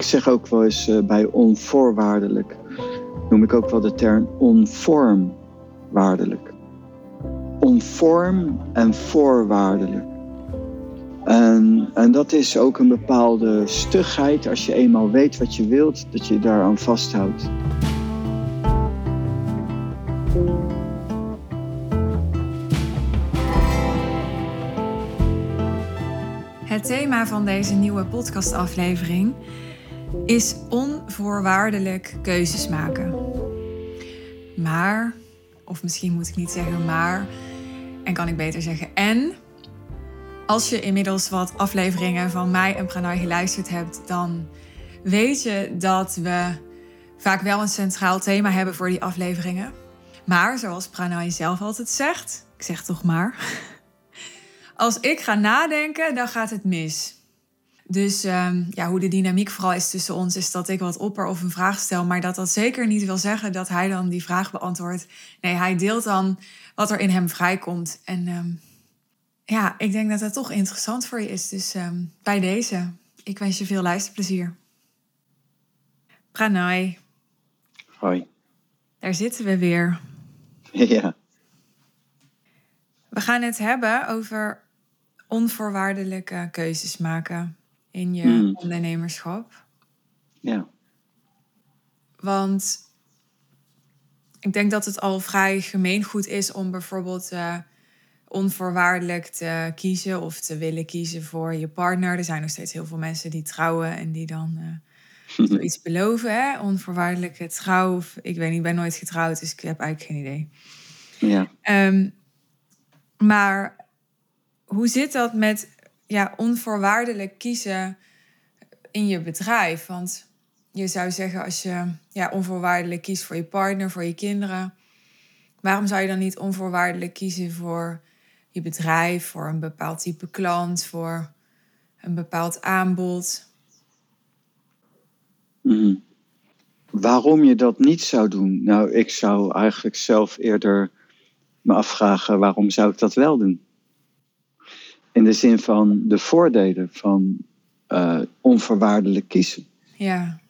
Ik zeg ook wel eens uh, bij onvoorwaardelijk, noem ik ook wel de term onvormwaardelijk. Onvorm en voorwaardelijk. En, en dat is ook een bepaalde stugheid als je eenmaal weet wat je wilt, dat je daaraan vasthoudt. Het thema van deze nieuwe podcastaflevering is onvoorwaardelijk keuzes maken. Maar, of misschien moet ik niet zeggen maar, en kan ik beter zeggen en. Als je inmiddels wat afleveringen van mij en Pranay geluisterd hebt, dan weet je dat we vaak wel een centraal thema hebben voor die afleveringen. Maar zoals Pranay zelf altijd zegt, ik zeg toch maar, als ik ga nadenken, dan gaat het mis. Dus um, ja, hoe de dynamiek vooral is tussen ons, is dat ik wat opper of een vraag stel. Maar dat dat zeker niet wil zeggen dat hij dan die vraag beantwoordt. Nee, hij deelt dan wat er in hem vrijkomt. En um, ja, ik denk dat dat toch interessant voor je is. Dus um, bij deze, ik wens je veel luisterplezier. Pranay. Hoi. Daar zitten we weer. Ja. We gaan het hebben over onvoorwaardelijke keuzes maken in je Mm. ondernemerschap. Ja. Want ik denk dat het al vrij gemeengoed is om bijvoorbeeld eh, onvoorwaardelijk te kiezen of te willen kiezen voor je partner. Er zijn nog steeds heel veel mensen die trouwen en die dan eh, zoiets beloven. Hè? Onvoorwaardelijke trouw. Of, ik weet niet, ik ben nooit getrouwd, dus ik heb eigenlijk geen idee. Ja. Ehm, maar hoe zit dat met ja, onvoorwaardelijk kiezen in je bedrijf? Want je zou zeggen, als je ja, onvoorwaardelijk kiest voor je partner, voor je kinderen, waarom zou je dan niet onvoorwaardelijk kiezen voor je bedrijf, voor een bepaald type klant, voor een bepaald aanbod? Mhm. Waarom je dat niet zou doen? Nou, ik zou eigenlijk zelf eerder me afvragen waarom zou ik dat wel doen? In de zin van de voordelen van eh, onvoorwaardelijk kiezen. Ja,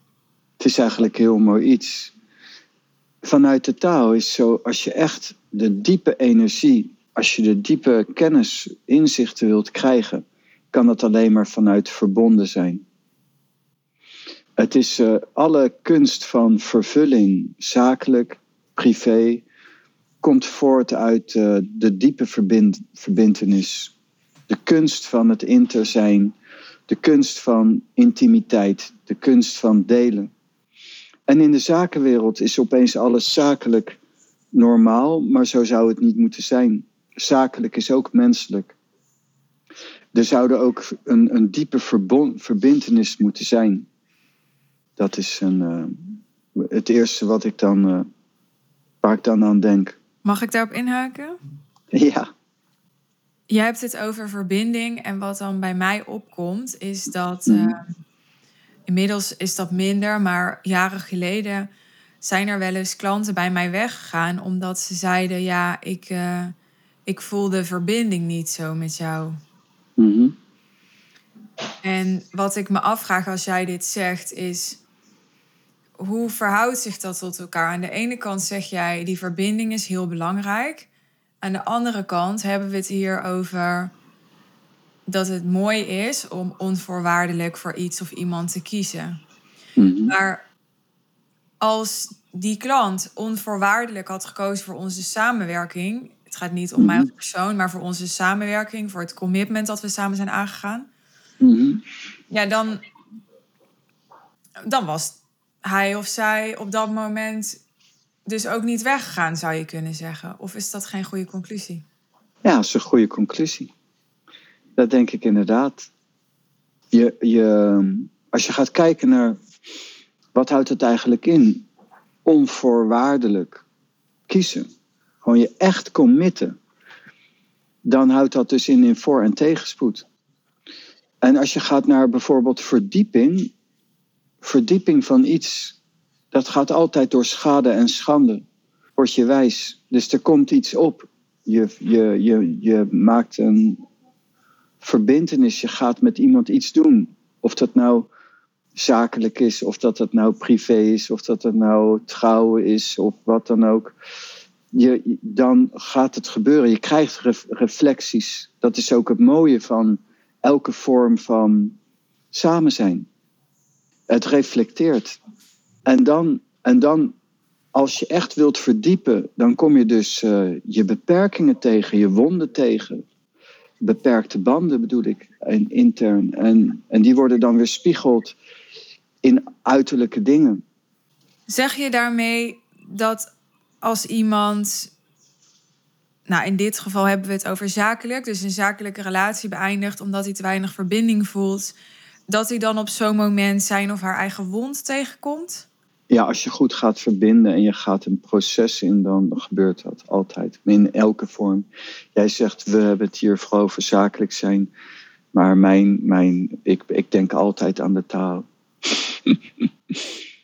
Het is eigenlijk heel mooi iets. Vanuit de taal is zo, als je echt de diepe energie, als je de diepe kennis, inzichten wilt krijgen, kan dat alleen maar vanuit verbonden zijn. Het is eh, alle kunst van vervulling, zakelijk, privé, komt voort uit eh, de diepe verbind, verbintenis. De kunst van het inter zijn, de kunst van intimiteit, de kunst van delen. En in de zakenwereld is opeens alles zakelijk normaal, maar zo zou het niet moeten zijn. Zakelijk is ook menselijk. Er zou er ook een, een diepe verbon, verbintenis moeten zijn. Dat is een, uh, het eerste wat ik dan, uh, waar ik dan aan denk. mag ik daarop inhaken? Ja, Je hebt het over verbinding en wat dan bij mij opkomt is dat Mhm. eh, inmiddels is dat minder, maar jaren geleden zijn er wel eens klanten bij mij weggegaan omdat ze zeiden ja ik, eh, ik voel de verbinding niet zo met jou. mhm, En wat ik me afvraag als jij dit zegt is hoe verhoudt zich dat tot elkaar? Aan de ene kant zeg jij die verbinding is heel belangrijk. Aan de andere kant hebben we het hier over dat het mooi is om onvoorwaardelijk voor iets of iemand te kiezen. mhm, Maar als die klant onvoorwaardelijk had gekozen voor onze samenwerking, het gaat niet om mij als persoon, maar voor onze samenwerking, voor het commitment dat we samen zijn aangegaan, mhm. ja, dan, dan was hij of zij op dat moment dus ook niet weggegaan, zou je kunnen zeggen. Of is dat geen goede conclusie? Ja, dat is een goede conclusie. Dat denk ik inderdaad. Je, je, als je gaat kijken naar wat houdt het eigenlijk in, onvoorwaardelijk kiezen, gewoon je echt committen, dan houdt dat dus in in voor- en tegenspoed. En als je gaat naar bijvoorbeeld verdieping, verdieping van iets, dat gaat altijd door schade en schande. Word je wijs. Dus er komt iets op. Je, je, je, je maakt een verbintenis. Je gaat met iemand iets doen. Of dat nou zakelijk is, of dat het nou privé is, of dat het nou trouwen is, of wat dan ook. Je, dan gaat het gebeuren. Je krijgt reflecties. Dat is ook het mooie van elke vorm van samen zijn. Het reflecteert. En dan, en dan als je echt wilt verdiepen, dan kom je dus uh, je beperkingen tegen, je wonden tegen. Beperkte banden bedoel ik, en intern. En, en die worden dan weer spiegeld in uiterlijke dingen. Zeg je daarmee dat als iemand, nou in dit geval hebben we het over zakelijk, dus een zakelijke relatie beëindigt omdat hij te weinig verbinding voelt, dat hij dan op zo'n moment zijn of haar eigen wond tegenkomt? Ja, als je goed gaat verbinden en je gaat een proces in, dan gebeurt dat altijd. In elke vorm. Jij zegt, we hebben het hier vooral over zakelijk zijn. Maar mijn, mijn, ik, ik denk altijd aan de taal.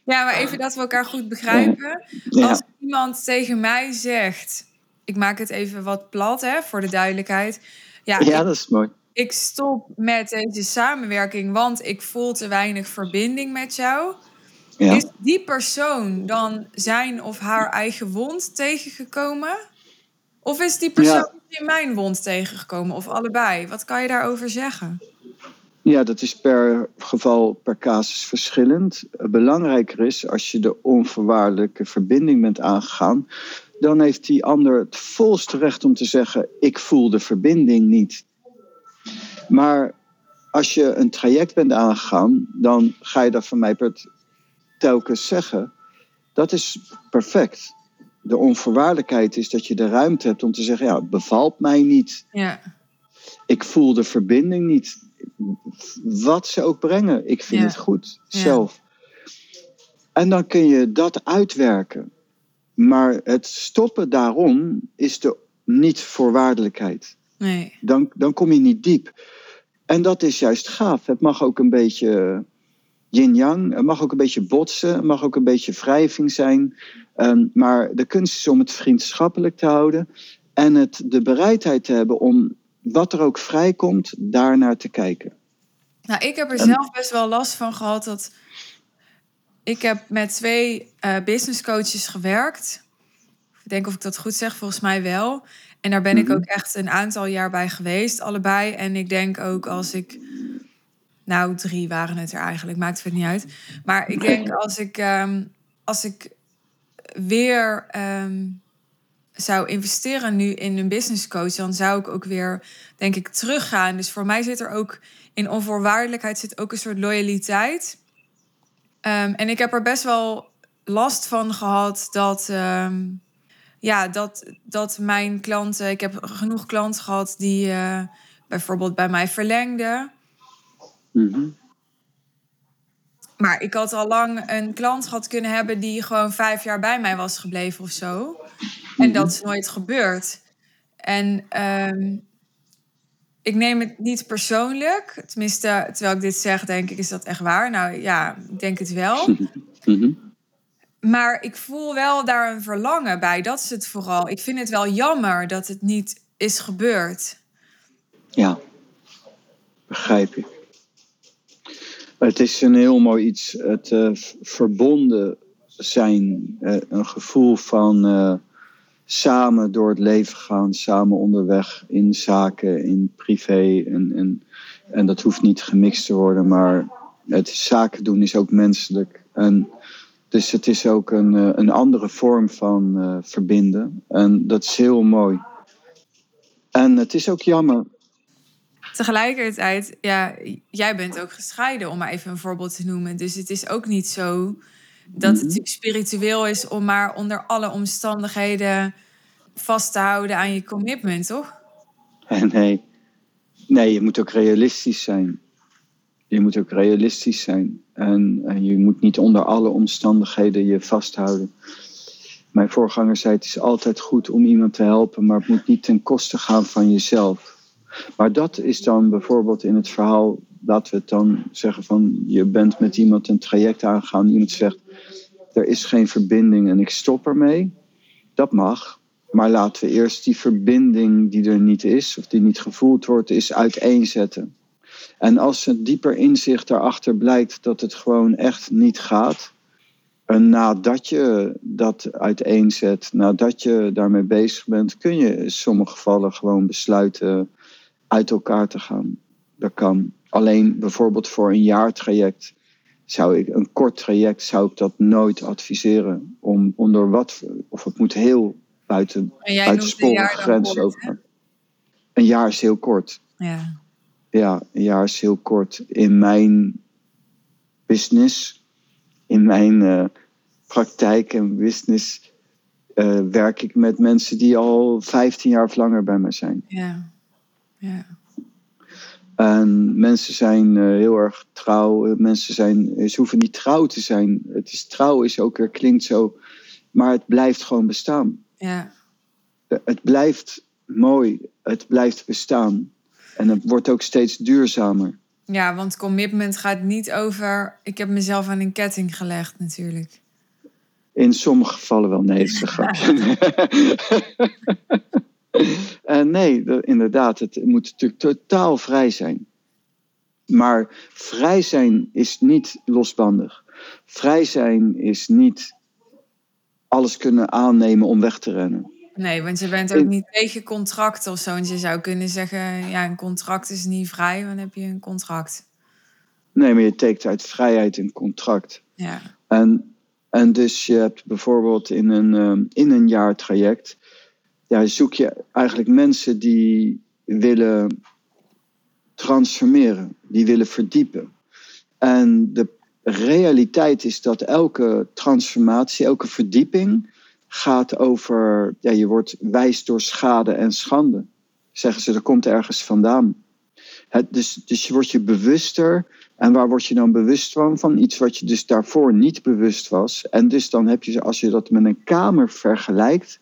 Ja, maar even dat we elkaar goed begrijpen. Als iemand tegen mij zegt, ik maak het even wat plat hè, voor de duidelijkheid. Ja, ja dat is mooi. Ik stop met deze samenwerking, want ik voel te weinig verbinding met jou. Ja. Is die persoon dan zijn of haar eigen wond tegengekomen? Of is die persoon in mijn wond tegengekomen? Of allebei? Wat kan je daarover zeggen? Ja, dat is per geval, per casus verschillend. Belangrijker is, als je de onvoorwaardelijke verbinding bent aangegaan, dan heeft die ander het volste recht om te zeggen: Ik voel de verbinding niet. Maar als je een traject bent aangegaan, dan ga je dat van mij telkens zeggen. Dat is perfect. De onvoorwaardelijkheid is dat je de ruimte hebt om te zeggen: Ja, het bevalt mij niet. Ja. Ik voel de verbinding niet wat ze ook brengen. Ik vind het goed zelf. En dan kun je dat uitwerken. Maar het stoppen daarom is de niet-voorwaardelijkheid. Nee. Dan, dan kom je niet diep. En dat is juist gaaf. Het mag ook een beetje yin-yang. Het mag ook een beetje botsen. Het mag ook een beetje wrijving zijn. Um, maar de kunst is om het vriendschappelijk te houden. En het, de bereidheid te hebben om wat er ook vrijkomt, daarnaar te kijken. Nou, ik heb er zelf best wel last van gehad dat ik heb met twee uh, business coaches gewerkt. Ik denk of ik dat goed zeg, volgens mij wel. En daar ben ik mhm. ook echt een aantal jaar bij geweest, allebei. En ik denk ook als ik. Nou, drie waren het er eigenlijk, maakt het niet uit. Maar ik denk als ik, ehm, als ik weer ehm, zou investeren nu in een business coach, dan zou ik ook weer, denk ik, teruggaan. Dus voor mij zit er ook in onvoorwaardelijkheid zit ook een soort loyaliteit. Um, en ik heb er best wel last van gehad dat, um, ja, dat, dat mijn klanten, ik heb genoeg klanten gehad die uh, bijvoorbeeld bij mij verlengden. Mm -hmm. Maar ik had al lang een klant gehad kunnen hebben die gewoon vijf jaar bij mij was gebleven of zo. En dat is nooit gebeurd. En um, ik neem het niet persoonlijk. Tenminste, terwijl ik dit zeg, denk ik, is dat echt waar? Nou ja, ik denk het wel. Mhm. Maar ik voel wel daar een verlangen bij. Dat is het vooral. Ik vind het wel jammer dat het niet is gebeurd. Ja, begrijp ik. Het is een heel mooi iets. Het uh, verbonden zijn, uh, een gevoel van uh, samen door het leven gaan, samen onderweg in zaken, in privé. En, en, en dat hoeft niet gemixt te worden, maar het zaken doen is ook menselijk. En dus het is ook een, een andere vorm van verbinden. En dat is heel mooi. En het is ook jammer Tegelijkertijd, ja, jij bent ook gescheiden, om maar even een voorbeeld te noemen. Dus het is ook niet zo dat het mhm. spiritueel is om maar onder alle omstandigheden vast te houden aan je commitment, toch? Nee, nee je moet ook realistisch zijn. Je moet ook realistisch zijn. En, en je moet niet onder alle omstandigheden je vasthouden. Mijn voorganger zei: Het is altijd goed om iemand te helpen, maar het moet niet ten koste gaan van jezelf. Maar dat is dan bijvoorbeeld in het verhaal, laten we het dan zeggen van je bent met iemand een traject aangegaan, iemand zegt er is geen verbinding en ik stop ermee. Dat mag, maar laten we eerst die verbinding die er niet is of die niet gevoeld wordt, is uiteenzetten. En als een dieper inzicht daarachter blijkt dat het gewoon echt niet gaat. En nadat je dat uiteenzet, nadat je daarmee bezig bent, kun je in sommige gevallen gewoon besluiten uit elkaar te gaan. Dat kan. Alleen bijvoorbeeld voor een jaartraject zou ik een kort traject zou ik dat nooit adviseren. Om onder wat, of het moet heel buiten, buitensporige grenzen over. Een jaar is heel kort. Ja. Ja, een jaar is heel kort. In mijn business, in mijn uh, praktijk en business, uh, werk ik met mensen die al 15 jaar of langer bij me zijn. Ja. Ja. En mensen zijn uh, heel erg trouw. Mensen zijn, ze hoeven niet trouw te zijn. Het is trouw is ook weer klinkt zo, maar het blijft gewoon bestaan. Ja. Het blijft mooi. Het blijft bestaan. En het wordt ook steeds duurzamer. Ja, want commitment gaat niet over. Ik heb mezelf aan een ketting gelegd, natuurlijk. In sommige gevallen wel, nee, is een en nee, inderdaad, het moet natuurlijk totaal vrij zijn. Maar vrij zijn is niet losbandig. Vrij zijn is niet alles kunnen aannemen om weg te rennen. Nee, want je bent ook niet tegen contract of zo. Want je zou kunnen zeggen, ja, een contract is niet vrij, dan heb je een contract. Nee, maar je tekent uit vrijheid een contract. Ja. En, en dus je hebt bijvoorbeeld in een, uh, in een jaartraject, ja, zoek je eigenlijk mensen die willen transformeren, die willen verdiepen. En de realiteit is dat elke transformatie, elke verdieping, gaat over, ja, je wordt wijs door schade en schande. Zeggen ze, dat komt ergens vandaan. Dus, dus je wordt je bewuster. En waar word je dan bewust van? Van iets wat je dus daarvoor niet bewust was. En dus dan heb je, als je dat met een kamer vergelijkt,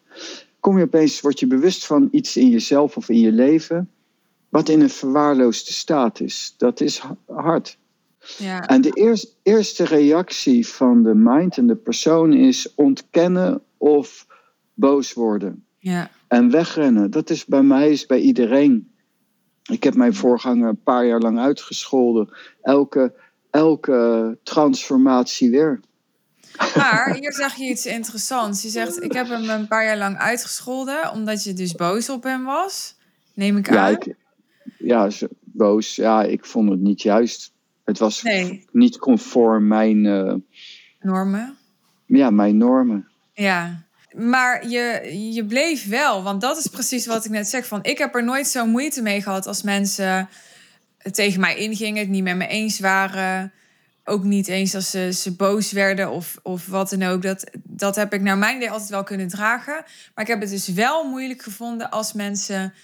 kom je opeens, word je bewust van iets in jezelf of in je leven, wat in een verwaarloosde staat is. Dat is hard. Ja. En de eerste reactie van de mind en de persoon is ontkennen of boos worden. Ja. En wegrennen. Dat is bij mij, is bij iedereen. Ik heb mijn voorganger een paar jaar lang uitgescholden. Elke, elke transformatie weer. Maar hier zeg je iets interessants. Je zegt, ik heb hem een paar jaar lang uitgescholden, omdat je dus boos op hem was. Neem ik ja, aan. Ik, ja, boos. Ja, ik vond het niet juist. Het was nee. niet conform mijn... Uh, normen? Ja, mijn normen. Ja, maar je, je bleef wel, want dat is precies wat ik net zeg. Van, ik heb er nooit zo moeite mee gehad als mensen tegen mij ingingen, het niet met me eens waren. Ook niet eens als ze, ze boos werden of, of wat dan ook. Dat, dat heb ik naar mijn idee altijd wel kunnen dragen. Maar ik heb het dus wel moeilijk gevonden als mensen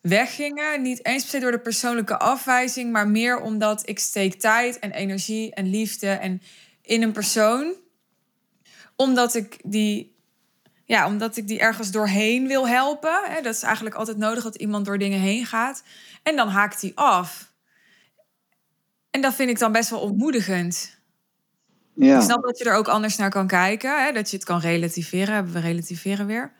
weggingen. Niet eens per se door de persoonlijke afwijzing, maar meer omdat ik steek tijd en energie en liefde en in een persoon. Omdat ik die ja, omdat ik die ergens doorheen wil helpen. Dat is eigenlijk altijd nodig dat iemand door dingen heen gaat. En dan haakt die af. En dat vind ik dan best wel ontmoedigend. Ja. Ik snap dat je er ook anders naar kan kijken. Hè, dat je het kan relativeren. Hebben we relativeren weer.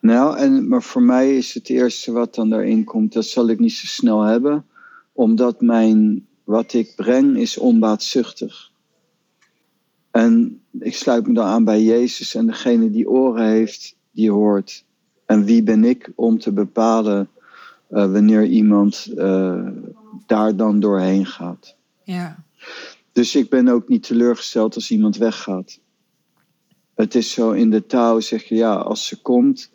Nou, en, maar voor mij is het eerste wat dan daarin komt, dat zal ik niet zo snel hebben. Omdat mijn, wat ik breng is onbaatzuchtig. En ik sluit me dan aan bij Jezus en degene die oren heeft, die hoort. En wie ben ik om te bepalen uh, wanneer iemand uh, daar dan doorheen gaat. Ja. Dus ik ben ook niet teleurgesteld als iemand weggaat. Het is zo in de taal zeg je ja, als ze komt,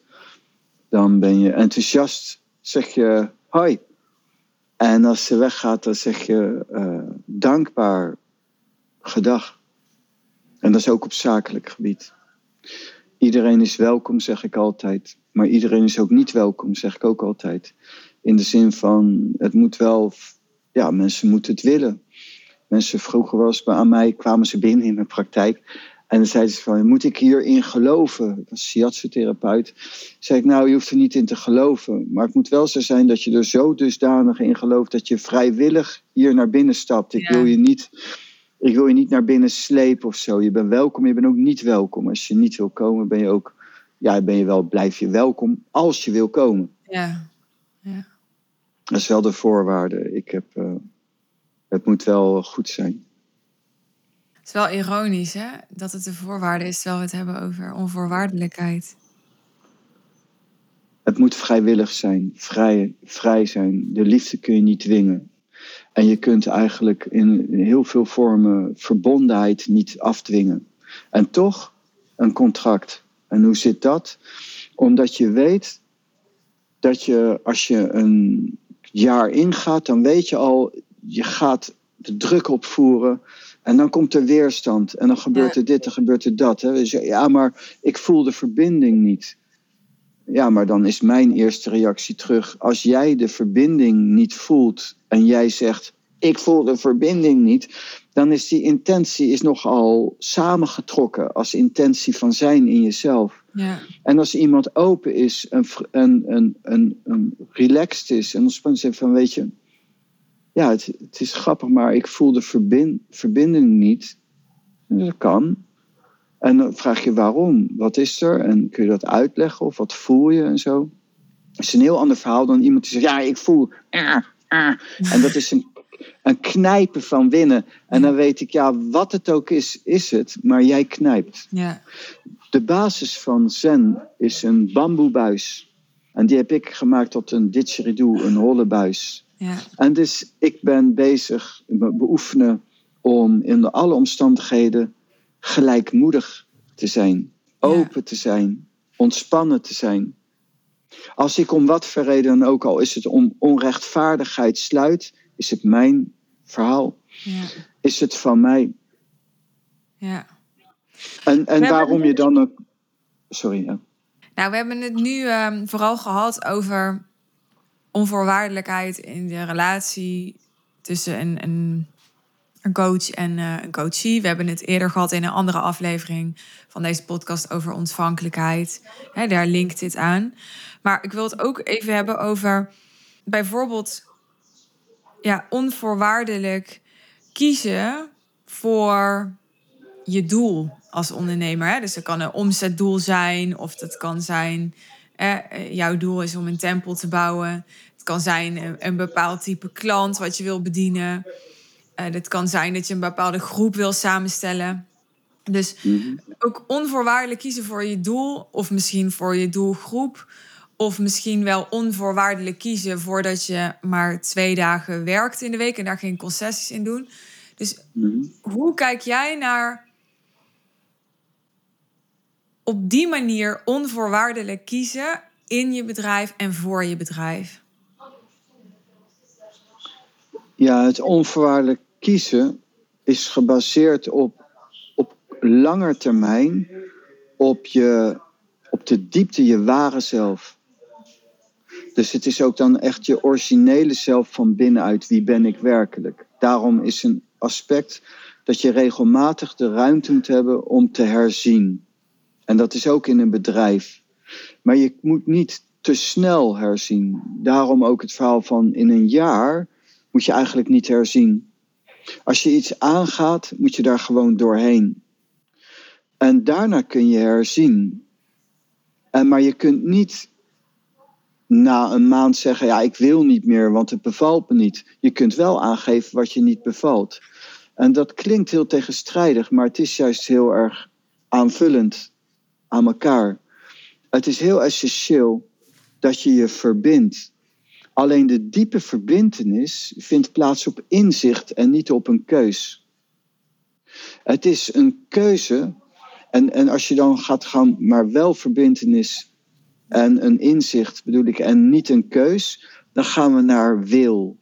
dan ben je enthousiast, zeg je hoi. En als ze weggaat, dan zeg je uh, dankbaar gedag. En dat is ook op zakelijk gebied. Iedereen is welkom, zeg ik altijd. Maar iedereen is ook niet welkom, zeg ik ook altijd. In de zin van, het moet wel, ja, mensen moeten het willen. Mensen vroegen wel eens aan mij, kwamen ze binnen in mijn praktijk. En dan zeiden ze van, moet ik hierin geloven? Ik was shiatsu-therapeut. Zei ik, nou, je hoeft er niet in te geloven. Maar het moet wel zo zijn dat je er zo dusdanig in gelooft... dat je vrijwillig hier naar binnen stapt. Ik Ja. wil je niet ik wil je niet naar binnen slepen of zo. Je bent welkom, je bent ook niet welkom. Als je niet wil komen, ben je ook, ja, ben je wel, blijf je welkom als je wil komen. Ja. Dat is wel de voorwaarde. Ik heb, eh, het moet wel goed zijn. Het is wel ironisch, hè? Dat het de voorwaarde is terwijl we het hebben over onvoorwaardelijkheid. Het moet vrijwillig zijn, vrij, vrij zijn. De liefde kun je niet dwingen. En je kunt eigenlijk in heel veel vormen verbondenheid niet afdwingen. En toch een contract. En hoe zit dat? Omdat je weet dat je als je een jaar ingaat, dan weet je al, je gaat de druk opvoeren. En dan komt er weerstand. En dan gebeurt er dit, dan gebeurt er dat. Hè. Dus ja, maar ik voel de verbinding niet. Ja, maar dan is mijn eerste reactie terug. Als jij de verbinding niet voelt en jij zegt: Ik voel de verbinding niet, dan is die intentie is nogal samengetrokken als intentie van zijn in jezelf. En als iemand open is en, en, relaxed is en ontspannen zegt van weet je, ja, het, het is grappig, maar ik voel de verbind, verbinding niet. Dat kan. En dan vraag je waarom, wat is er en kun je dat uitleggen of wat voel je en zo. Het is een heel ander verhaal dan iemand die zegt, ja, ik voel. ah, ah. En dat is een, een knijpen van winnen. En dan weet ik, ja, wat het ook is, is het, maar jij knijpt. Ja. De basis van Zen is een bamboebuis. En die heb ik gemaakt tot een didgeridoo, een holle buis. Ja. En dus ik ben bezig, me beoefenen om in alle omstandigheden gelijkmoedig te zijn, open te zijn, ontspannen te zijn. Als ik om wat voor reden dan ook al is het om onrechtvaardigheid sluit, is het mijn verhaal. Ja. Is het van mij. ja. En, en We waarom je dan ook. Sorry, ja. Nou, we hebben het nu ehm, vooral gehad over onvoorwaardelijkheid in de relatie tussen een, een, een coach en eh, een coachie. We hebben het eerder gehad in een andere aflevering van deze podcast over ontvankelijkheid. Daar linkt dit aan. Maar ik wil het ook even hebben over bijvoorbeeld ja, onvoorwaardelijk kiezen voor je doel als ondernemer. Hè? Dus dat kan een omzetdoel zijn, of dat kan zijn, eh, jouw doel is om een tempel te bouwen. Het kan zijn een, een bepaald type klant wat je wil bedienen. Het kan zijn dat je een bepaalde groep wil samenstellen. Dus Mhm. ook onvoorwaardelijk kiezen voor je doel, of misschien voor je doelgroep. Of misschien wel onvoorwaardelijk kiezen voordat je maar twee dagen werkt in de week en daar geen concessies in doen. Dus Mhm. hoe kijk jij naar op die manier onvoorwaardelijk kiezen in je bedrijf en voor je bedrijf? Ja, het onvoorwaardelijk kiezen is gebaseerd op, op lange termijn, op, je, op de diepte, je ware zelf. Dus het is ook dan echt je originele zelf van binnenuit. Wie ben ik werkelijk? Daarom is een aspect dat je regelmatig de ruimte moet hebben om te herzien. En dat is ook in een bedrijf. Maar je moet niet te snel herzien. Daarom ook het verhaal van in een jaar moet je eigenlijk niet herzien. Als je iets aangaat, moet je daar gewoon doorheen. En daarna kun je herzien. En, maar je kunt niet na een maand zeggen: Ja, ik wil niet meer, want het bevalt me niet. Je kunt wel aangeven wat je niet bevalt. En dat klinkt heel tegenstrijdig, maar het is juist heel erg aanvullend aan elkaar. Het is heel essentieel dat je je verbindt. Alleen de diepe verbintenis vindt plaats op inzicht en niet op een keus. Het is een keuze. En, en als je dan gaat gaan, maar wel verbintenis en een inzicht bedoel ik, en niet een keus, dan gaan we naar wil.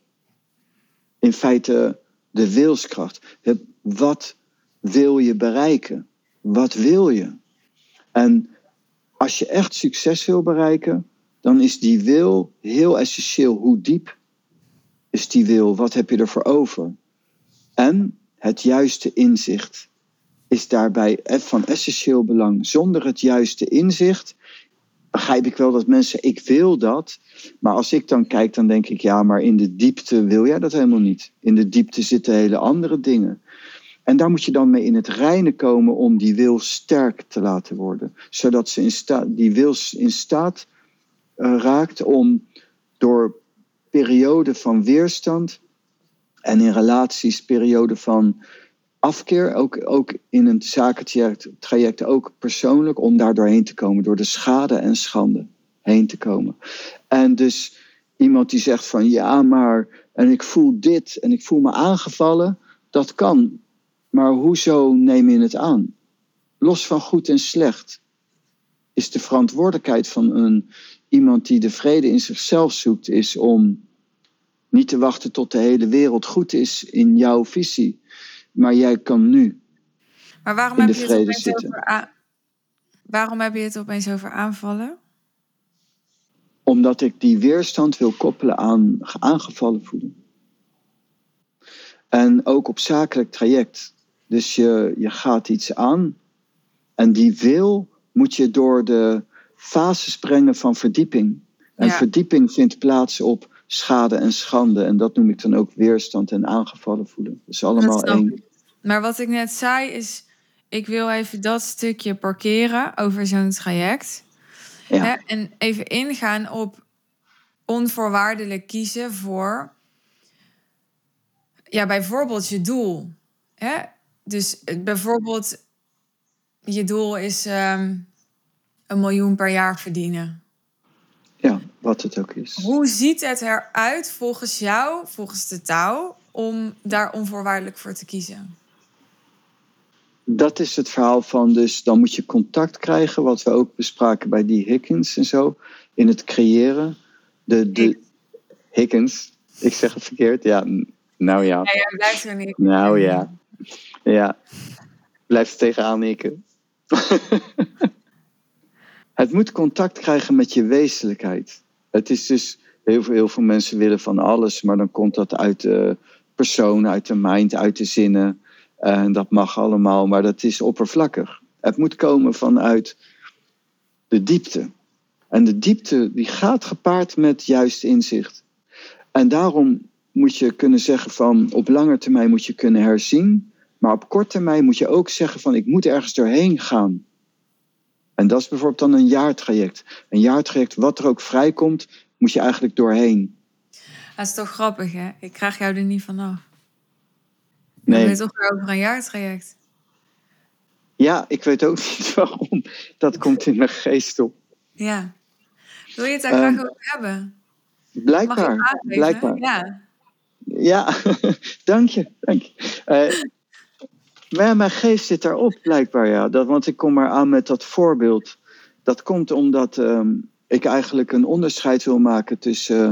In feite de wilskracht. Wat wil je bereiken? Wat wil je? En als je echt succes wil bereiken, dan is die wil heel essentieel. Hoe diep is die wil? Wat heb je ervoor over? En het juiste inzicht is daarbij van essentieel belang. Zonder het juiste inzicht begrijp ik wel dat mensen, ik wil dat. Maar als ik dan kijk, dan denk ik, ja, maar in de diepte wil jij dat helemaal niet. In de diepte zitten hele andere dingen. En daar moet je dan mee in het reine komen om die wil sterk te laten worden. Zodat ze in sta- die wil in staat eh, raakt om door perioden van weerstand En in relaties periode van afkeer, ook, ook in een zakentraject, ook persoonlijk, om daar doorheen te komen, door de schade en schande heen te komen. En dus iemand die zegt van ja, maar en ik voel dit en ik voel me aangevallen, dat kan. Maar hoezo neem je het aan? Los van goed en slecht is de verantwoordelijkheid van een, iemand die de vrede in zichzelf zoekt, is om niet te wachten tot de hele wereld goed is in jouw visie. Maar jij kan nu maar waarom heb je het. Over waarom heb je het opeens over aanvallen? Omdat ik die weerstand wil koppelen aan aangevallen voelen. En ook op zakelijk traject. Dus je, je gaat iets aan. En die wil moet je door de fases brengen van verdieping. En verdieping vindt plaats op schade en schande. En dat noem ik dan ook weerstand en aangevallen voelen. Dat is allemaal één. Maar wat ik net zei is, ik wil even dat stukje parkeren over zo'n traject. Ja. Hè, en even ingaan op onvoorwaardelijk kiezen voor, ja, bijvoorbeeld je doel. Hè? Dus bijvoorbeeld, je doel is um, een miljoen per jaar verdienen. Wat het ook is. Hoe ziet het eruit volgens jou, volgens de touw, om daar onvoorwaardelijk voor te kiezen? Dat is het verhaal van, dus dan moet je contact krijgen, wat we ook bespraken bij die Hickens en zo, in het creëren. De, de ik zeg het verkeerd, ja, nou ja. Nee, ja, blijf er niet. Nou ja, ja, blijf er tegenaan nikken. Het moet contact krijgen met je wezenlijkheid. Het is dus, heel veel, veel mensen willen van alles, maar dan komt dat uit de persoon, uit de mind, uit de zinnen. En dat mag allemaal, maar dat is oppervlakkig. Het moet komen vanuit de diepte. En de diepte die gaat gepaard met juist inzicht. En daarom moet je kunnen zeggen van op lange termijn moet je kunnen herzien. Maar op korte termijn moet je ook zeggen van ik moet ergens doorheen gaan. En dat is bijvoorbeeld dan een jaartraject. Een jaartraject, wat er ook vrijkomt, moet je eigenlijk doorheen. Dat is toch grappig, hè? Ik krijg jou er niet vanaf. Nee. Je weet toch weer over een jaartraject? Ja, ik weet ook niet waarom. Dat komt in mijn geest op. Ja. Wil je het daar graag ehm, over hebben? Blijkbaar. blijkbaar. Ja. Ja, dank je. Dank je. Uh, maar mijn geest zit daarop, blijkbaar, ja. Dat, want ik kom maar aan met dat voorbeeld. Dat komt omdat ehm, ik eigenlijk een onderscheid wil maken tussen uh,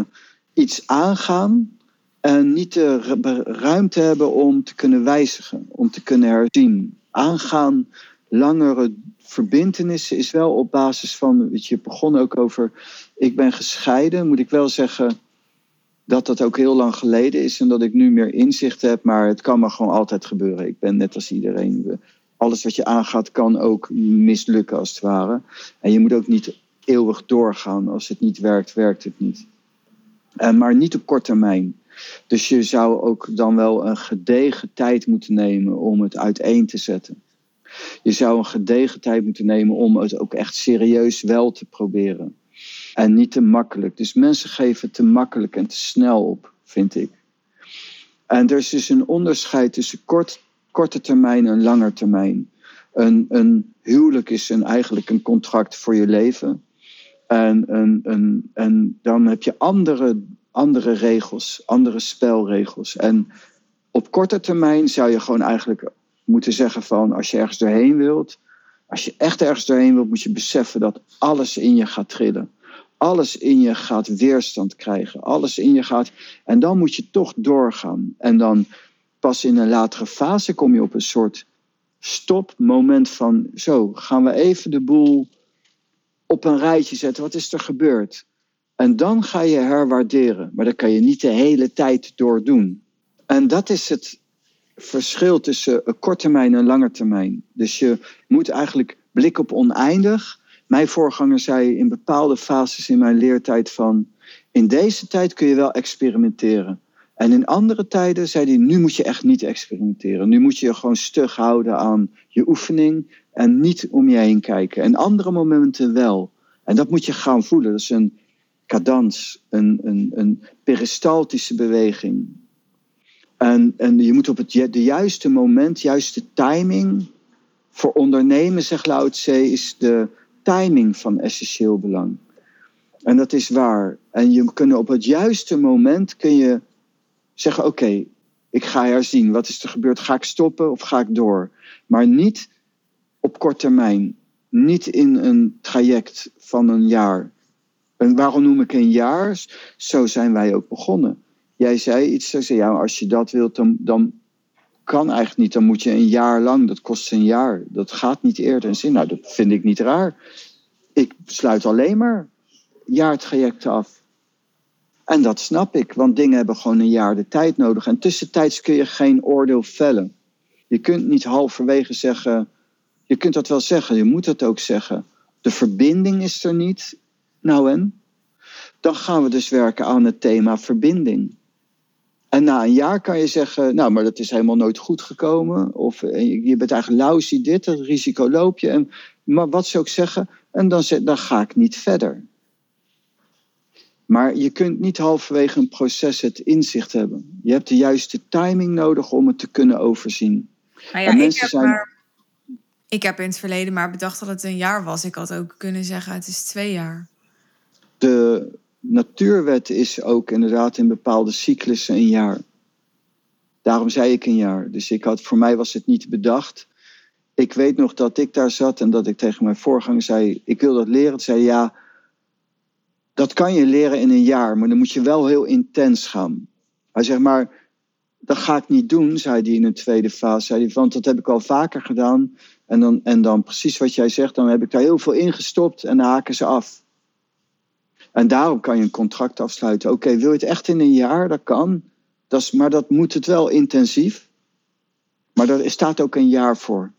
iets aangaan en niet de ruimte hebben om te kunnen wijzigen, om te kunnen herzien. Aangaan, langere verbindenissen is wel op basis van, weet je begon ook over, ik ben gescheiden, moet ik wel zeggen dat dat ook heel lang geleden is en dat ik nu meer inzicht heb, maar het kan me gewoon altijd gebeuren. Ik ben net als iedereen. Alles wat je aangaat kan ook mislukken als het ware. En je moet ook niet eeuwig doorgaan. Als het niet werkt, werkt het niet. En, maar niet op korte termijn. Dus je zou ook dan wel een gedegen tijd moeten nemen om het uiteen te zetten. Je zou een gedegen tijd moeten nemen om het ook echt serieus wel te proberen. En niet te makkelijk. Dus mensen geven te makkelijk en te snel op, vind ik. En er is dus een onderscheid tussen kort, korte termijn en lange termijn. Een, een huwelijk is een, eigenlijk een contract voor je leven. En, en dan heb je andere, andere regels, andere spelregels. En op korte termijn zou je gewoon eigenlijk moeten zeggen van als je ergens doorheen wilt, als je echt ergens doorheen wilt, moet je beseffen dat alles in je gaat trillen alles in je gaat weerstand krijgen. Alles in je gaat. En dan moet je toch doorgaan. En dan pas in een latere fase kom je op een soort stopmoment van. Zo, gaan we even de boel op een rijtje zetten. Wat is er gebeurd? En dan ga je herwaarderen. Maar dat kan je niet de hele tijd door doen. En dat is het verschil tussen een korttermijn en lange termijn. Dus je moet eigenlijk blik op oneindig mijn voorganger zei in bepaalde fases in mijn leertijd van... in deze tijd kun je wel experimenteren. En in andere tijden zei hij, nu moet je echt niet experimenteren. Nu moet je je gewoon stug houden aan je oefening en niet om je heen kijken. En andere momenten wel. En dat moet je gaan voelen. Dat is een cadans, een, een, een peristaltische beweging. En, en je moet op het de juiste moment, juiste timing. Voor ondernemen, zegt Lao Tse, is de timing van essentieel belang. En dat is waar. En je kunt op het juiste moment kun je zeggen: Oké, ik ga herzien. Wat is er gebeurd? Ga ik stoppen of ga ik door? Maar niet op kort termijn. Niet in een traject van een jaar. En waarom noem ik een jaar? Zo zijn wij ook begonnen. Jij zei iets, zei, ja, als je dat wilt, dan, dan kan eigenlijk niet. Dan moet je een jaar lang, dat kost een jaar. Dat gaat niet eerder. En zin, nou, dat vind ik niet raar. Ik sluit alleen maar jaartrajecten af. En dat snap ik, want dingen hebben gewoon een jaar de tijd nodig. En tussentijds kun je geen oordeel vellen. Je kunt niet halverwege zeggen, je kunt dat wel zeggen, je moet het ook zeggen. De verbinding is er niet. Nou en? Dan gaan we dus werken aan het thema verbinding. En na een jaar kan je zeggen, nou, maar dat is helemaal nooit goed gekomen. Of eh, je bent eigenlijk lausie dit, dat risico loop je. En, maar wat zou ik zeggen? En dan, dan ga ik niet verder. Maar je kunt niet halverwege een proces het inzicht hebben. Je hebt de juiste timing nodig om het te kunnen overzien. Nou En ja, ik heb, zijn- maar, ik heb in het verleden maar bedacht dat het een jaar was. Ik had ook kunnen zeggen het is twee jaar. De natuurwet is ook inderdaad in bepaalde cyclussen een jaar. Daarom zei ik een jaar. Dus ik had, voor mij was het niet bedacht. Ik weet nog dat ik daar zat en dat ik tegen mijn voorganger zei: Ik wil dat leren. Toen zei ja, dat kan je leren in een jaar, maar dan moet je wel heel intens gaan. Hij zegt maar, dat ga ik niet doen, zei hij in een tweede fase. Zei hij, want dat heb ik al vaker gedaan. En dan, en dan precies wat jij zegt, dan heb ik daar heel veel in gestopt en dan haken ze af. En daarom kan je een contract afsluiten. Oké, wil je het echt in een jaar? Dat kan. Dat is, maar dat moet het wel intensief. Maar daar staat ook een jaar voor.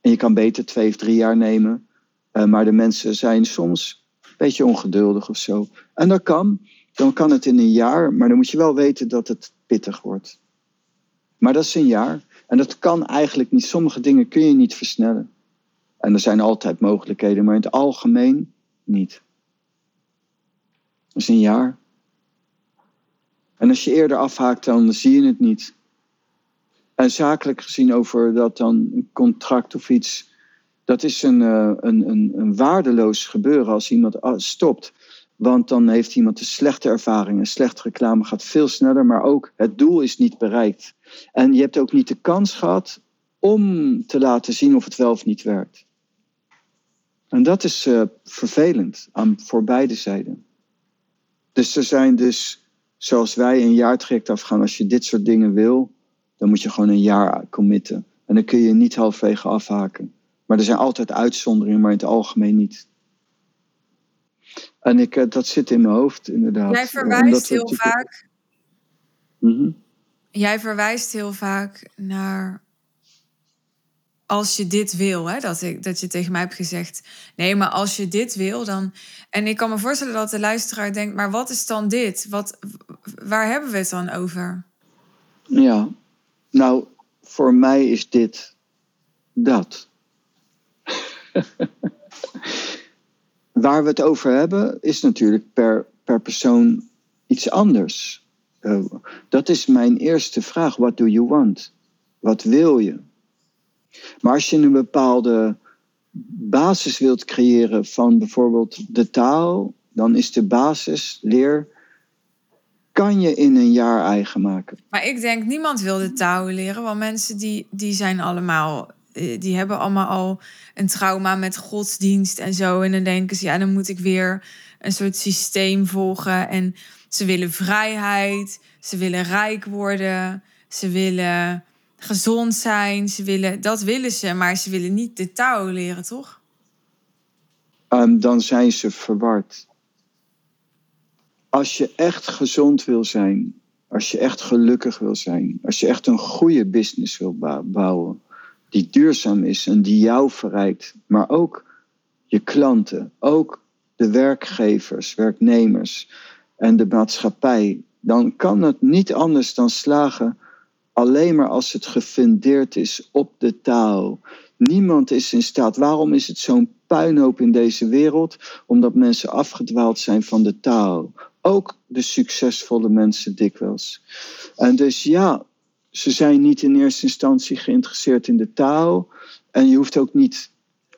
En je kan beter twee of drie jaar nemen. Eh, maar de mensen zijn soms een beetje ongeduldig of zo. En dat kan. Dan kan het in een jaar. Maar dan moet je wel weten dat het pittig wordt. Maar dat is een jaar. En dat kan eigenlijk niet. Sommige dingen kun je niet versnellen. En er zijn altijd mogelijkheden. Maar in het algemeen niet. Dat is een jaar. En als je eerder afhaakt, dan zie je het niet. En zakelijk gezien over dat dan een contract of iets. Dat is een, eh, een, een, een waardeloos gebeuren als iemand ah, stopt. Want dan heeft iemand een slechte ervaring. Een slechte reclame gaat veel sneller, maar ook het doel is niet bereikt. En je hebt ook niet de kans gehad om te laten zien of het wel of niet werkt. En dat is eh, vervelend aan, voor beide zijden. Dus er zijn dus, zoals wij een jaartraject afgaan, als je dit soort dingen wil, dan moet je gewoon een jaar committen. En dan kun je niet halfwege afhaken. Maar er zijn altijd uitzonderingen, maar in het algemeen niet. En ik, eh, dat zit in mijn hoofd, inderdaad. Jij verwijst heel natuurlijk- vaak Mhm. Jij verwijst heel vaak naar als je dit wil, hè? Dat, ik, dat je tegen mij hebt gezegd, nee, maar als je dit wil, dan. En ik kan me voorstellen dat de luisteraar denkt, maar wat is dan dit? Wat, waar hebben we het dan over? Ja, nou, voor mij is dit dat. Waar we het over hebben, is natuurlijk per, per persoon iets anders. Eh, dat is mijn eerste vraag. What do you want? Wat wil je? Maar als je een bepaalde basis wilt creëren van bijvoorbeeld de taal, dan is de basis leer. Kan je in een jaar eigen maken? Maar ik denk, niemand wil de taal leren, want mensen die, die zijn allemaal, eh, die hebben allemaal al een trauma met godsdienst en zo. En dan denken ze, ja, dan moet ik weer een soort systeem volgen. En ze willen vrijheid, ze willen rijk worden, ze willen gezond zijn, ze willen, dat willen ze, maar ze willen niet de taal leren, toch? um, dan zijn ze verward. Als je echt gezond wil zijn, als je echt gelukkig wil zijn, als je echt een goede business wil bouwen, die duurzaam is en die jou verrijkt, maar ook je klanten, ook de werkgevers, werknemers en de maatschappij, dan kan het niet anders dan slagen alleen maar als het gefundeerd is op de taal. Niemand is in staat. Waarom is het zo'n puinhoop in deze wereld? Omdat mensen afgedwaald zijn van de taal. Ook de succesvolle mensen dikwijls. En dus ja, ze zijn niet in eerste instantie geïnteresseerd in de taal. En je hoeft ook niet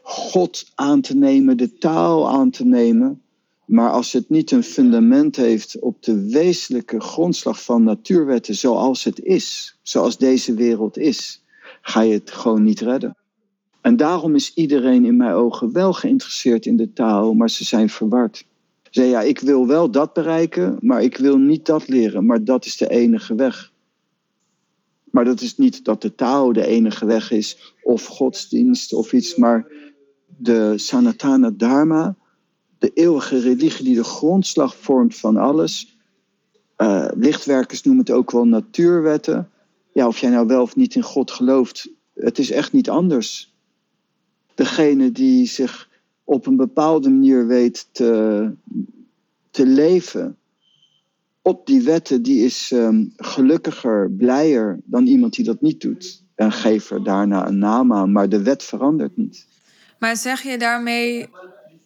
God aan te nemen, de taal aan te nemen. Maar als het niet een fundament heeft op de wezenlijke grondslag van natuurwetten zoals het is, zoals deze wereld is, ga je het gewoon niet redden. En daarom is iedereen in mijn ogen wel geïnteresseerd in de taal, maar ze zijn verward. Ze zeggen, ja, ik wil wel dat bereiken, maar ik wil niet dat leren, maar dat is de enige weg. Maar dat is niet dat de taal de enige weg is, of godsdienst of iets, maar de Sanatana Dharma, de eeuwige religie die de grondslag vormt van alles. Uh, lichtwerkers noemen het ook wel natuurwetten. Ja, of jij nou wel of niet in God gelooft, het is echt niet anders. Degene die zich op een bepaalde manier weet te, te leven op die wetten, die is um, gelukkiger, blijer dan iemand die dat niet doet. En geef er daarna een naam aan, maar de wet verandert niet. Maar zeg je daarmee,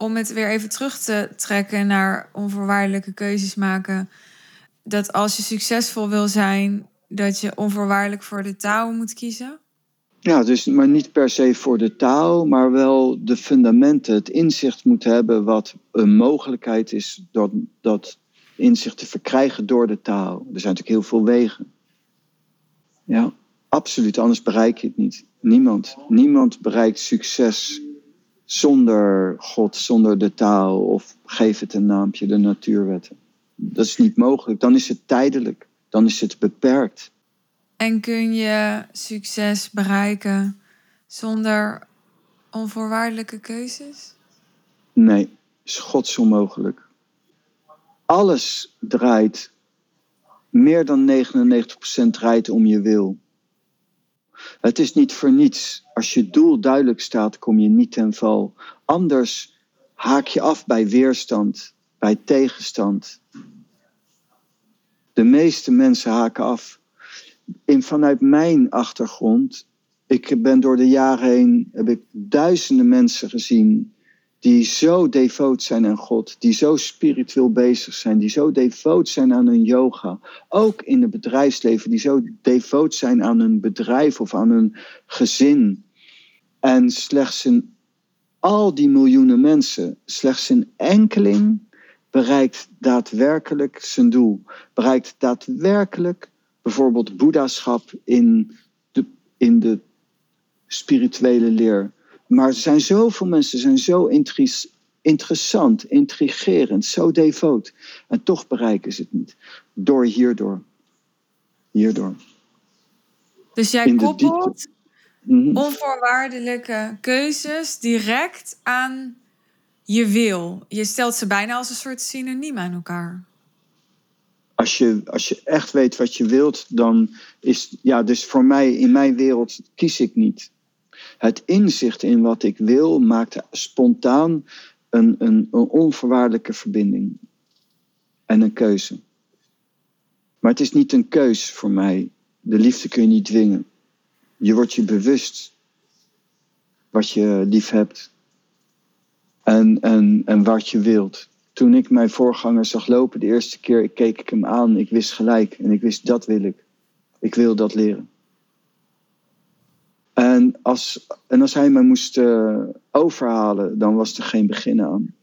om het weer even terug te trekken naar onvoorwaardelijke keuzes maken, dat als je succesvol wil zijn, dat je onvoorwaardelijk voor de taal moet kiezen? Ja, dus maar niet per se voor de taal, maar wel de fundamenten, het inzicht moet hebben wat een mogelijkheid is dat, dat inzicht te verkrijgen door de taal. Er zijn natuurlijk heel veel wegen. Ja, absoluut, anders bereik je het niet. Niemand, niemand bereikt succes zonder God, zonder de taal of geef het een naampje, de natuurwetten. Dat is niet mogelijk. Dan is het tijdelijk, dan is het beperkt. En kun je succes bereiken zonder onvoorwaardelijke keuzes? Nee, is gods onmogelijk. Alles draait, meer dan 99% draait om je wil. Het is niet voor niets. Als je doel duidelijk staat, kom je niet ten val. Anders haak je af bij weerstand, bij tegenstand. De meeste mensen haken af. In, vanuit mijn achtergrond, ik ben door de jaren heen, heb ik duizenden mensen gezien die zo devoot zijn aan God, die zo spiritueel bezig zijn, die zo devoot zijn aan hun yoga, ook in het bedrijfsleven, die zo devoot zijn aan hun bedrijf of aan hun gezin. En slechts in al die miljoenen mensen, slechts een enkeling bereikt daadwerkelijk zijn doel, bereikt daadwerkelijk bijvoorbeeld boeddhaschap in de, in de spirituele leer maar er zijn zoveel mensen, zijn zo interessant, intrigerend, zo devoot. En toch bereiken ze het niet. Door hierdoor. Hierdoor. Dus jij koppelt mhm. onvoorwaardelijke keuzes direct aan je wil. Je stelt ze bijna als een soort synoniem aan elkaar. Als je, als je echt weet wat je wilt, dan is. Ja, dus voor mij, in mijn wereld, kies ik niet. Het inzicht in wat ik wil maakt spontaan een, een, een onvoorwaardelijke verbinding en een keuze. Maar het is niet een keus voor mij. De liefde kun je niet dwingen. Je wordt je bewust wat je lief hebt en, en, en wat je wilt. Toen ik mijn voorganger zag lopen de eerste keer, keek ik hem aan. Ik wist gelijk en ik wist dat wil ik. Ik wil dat leren. En als, en als hij me moest uh, overhalen, dan was er geen begin aan.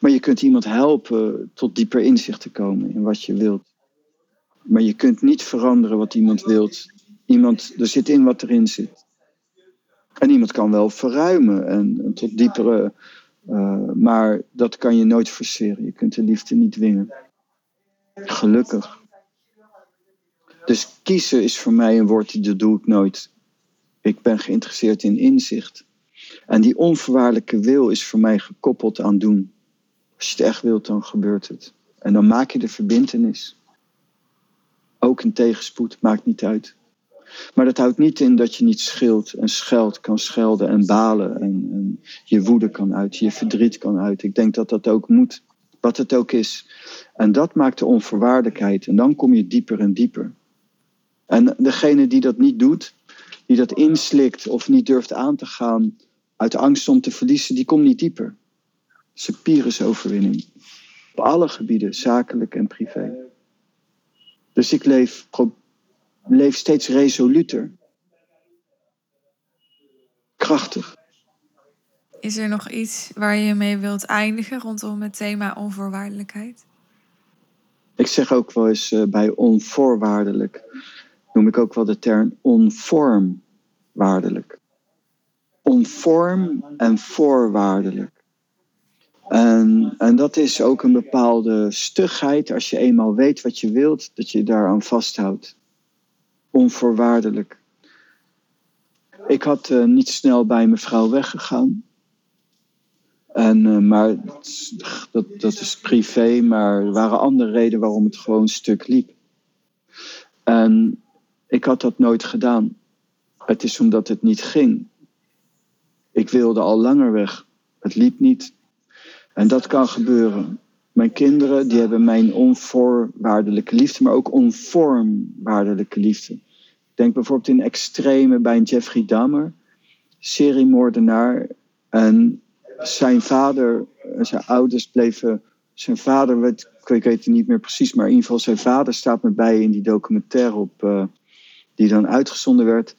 Maar je kunt iemand helpen tot dieper inzicht te komen in wat je wilt. Maar je kunt niet veranderen wat iemand wilt. Iemand, er zit in wat erin zit. En iemand kan wel verruimen en, tot diepere. Uh, maar dat kan je nooit forceren. Je kunt de liefde niet dwingen. Gelukkig. Dus kiezen is voor mij een woord dat doe ik nooit. Ik ben geïnteresseerd in inzicht. En die onvoorwaardelijke wil is voor mij gekoppeld aan doen. Als je het echt wilt, dan gebeurt het. En dan maak je de verbindenis. Ook een tegenspoed, maakt niet uit. Maar dat houdt niet in dat je niet schilt en scheldt, kan schelden en balen. En, en je woede kan uit, je verdriet kan uit. Ik denk dat dat ook moet, wat het ook is. En dat maakt de onvoorwaardelijkheid. En dan kom je dieper en dieper. En degene die dat niet doet, die dat inslikt of niet durft aan te gaan uit angst om te verliezen, die komt niet dieper. Ze overwinning. Op alle gebieden, zakelijk en privé. Dus ik leef leef steeds resoluter. Krachtig. Is er nog iets waar je mee wilt eindigen rondom het thema onvoorwaardelijkheid? Ik zeg ook wel eens uh, bij onvoorwaardelijk, noem ik ook wel de term onvormwaardelijk. Onvorm en voorwaardelijk. En, en dat is ook een bepaalde stugheid als je eenmaal weet wat je wilt, dat je daaraan vasthoudt. Onvoorwaardelijk. Ik had uh, niet snel bij mevrouw weggegaan. En, uh, maar dat, dat is privé, maar er waren andere redenen waarom het gewoon stuk liep. En ik had dat nooit gedaan. Het is omdat het niet ging. Ik wilde al langer weg. Het liep niet. En dat kan gebeuren. Mijn kinderen die hebben mijn onvoorwaardelijke liefde, maar ook onvormwaardelijke liefde. Denk bijvoorbeeld in extreme bij een Jeffrey Dahmer, seriemoordenaar. En zijn vader zijn ouders bleven. Zijn vader, ik weet het niet meer precies, maar in ieder geval zijn vader staat me bij in die documentaire op, uh, die dan uitgezonden werd.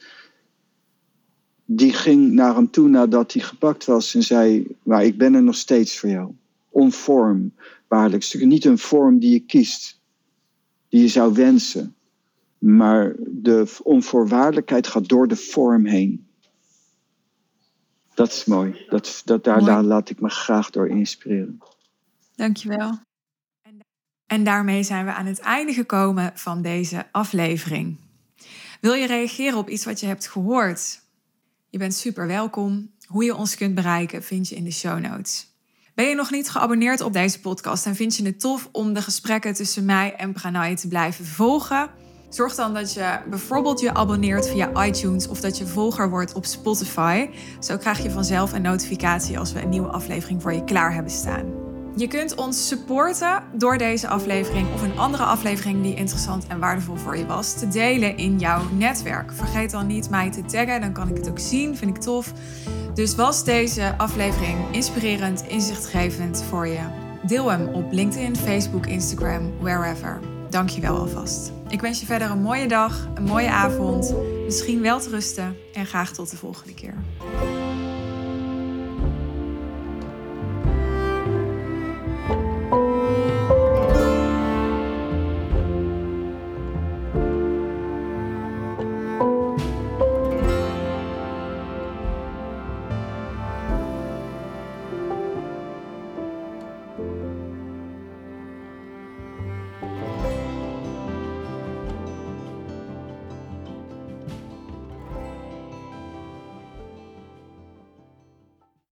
Die ging naar hem toe nadat hij gepakt was en zei: Maar ik ben er nog steeds voor jou. Onvorm, waarlijk. Niet een vorm die je kiest, die je zou wensen. Maar de onvoorwaardelijkheid gaat door de vorm heen. Dat is mooi. Dat, dat, daar, daar laat ik me graag door inspireren. Dankjewel. En daarmee zijn we aan het einde gekomen van deze aflevering. Wil je reageren op iets wat je hebt gehoord? Je bent super welkom. Hoe je ons kunt bereiken vind je in de show notes. Ben je nog niet geabonneerd op deze podcast en vind je het tof om de gesprekken tussen mij en Pranay te blijven volgen? Zorg dan dat je bijvoorbeeld je abonneert via iTunes of dat je volger wordt op Spotify. Zo krijg je vanzelf een notificatie als we een nieuwe aflevering voor je klaar hebben staan. Je kunt ons supporten door deze aflevering of een andere aflevering die interessant en waardevol voor je was te delen in jouw netwerk. Vergeet dan niet mij te taggen, dan kan ik het ook zien, vind ik tof. Dus was deze aflevering inspirerend, inzichtgevend voor je? Deel hem op LinkedIn, Facebook, Instagram, wherever. Dank je wel alvast. Ik wens je verder een mooie dag, een mooie avond, misschien wel te rusten en graag tot de volgende keer.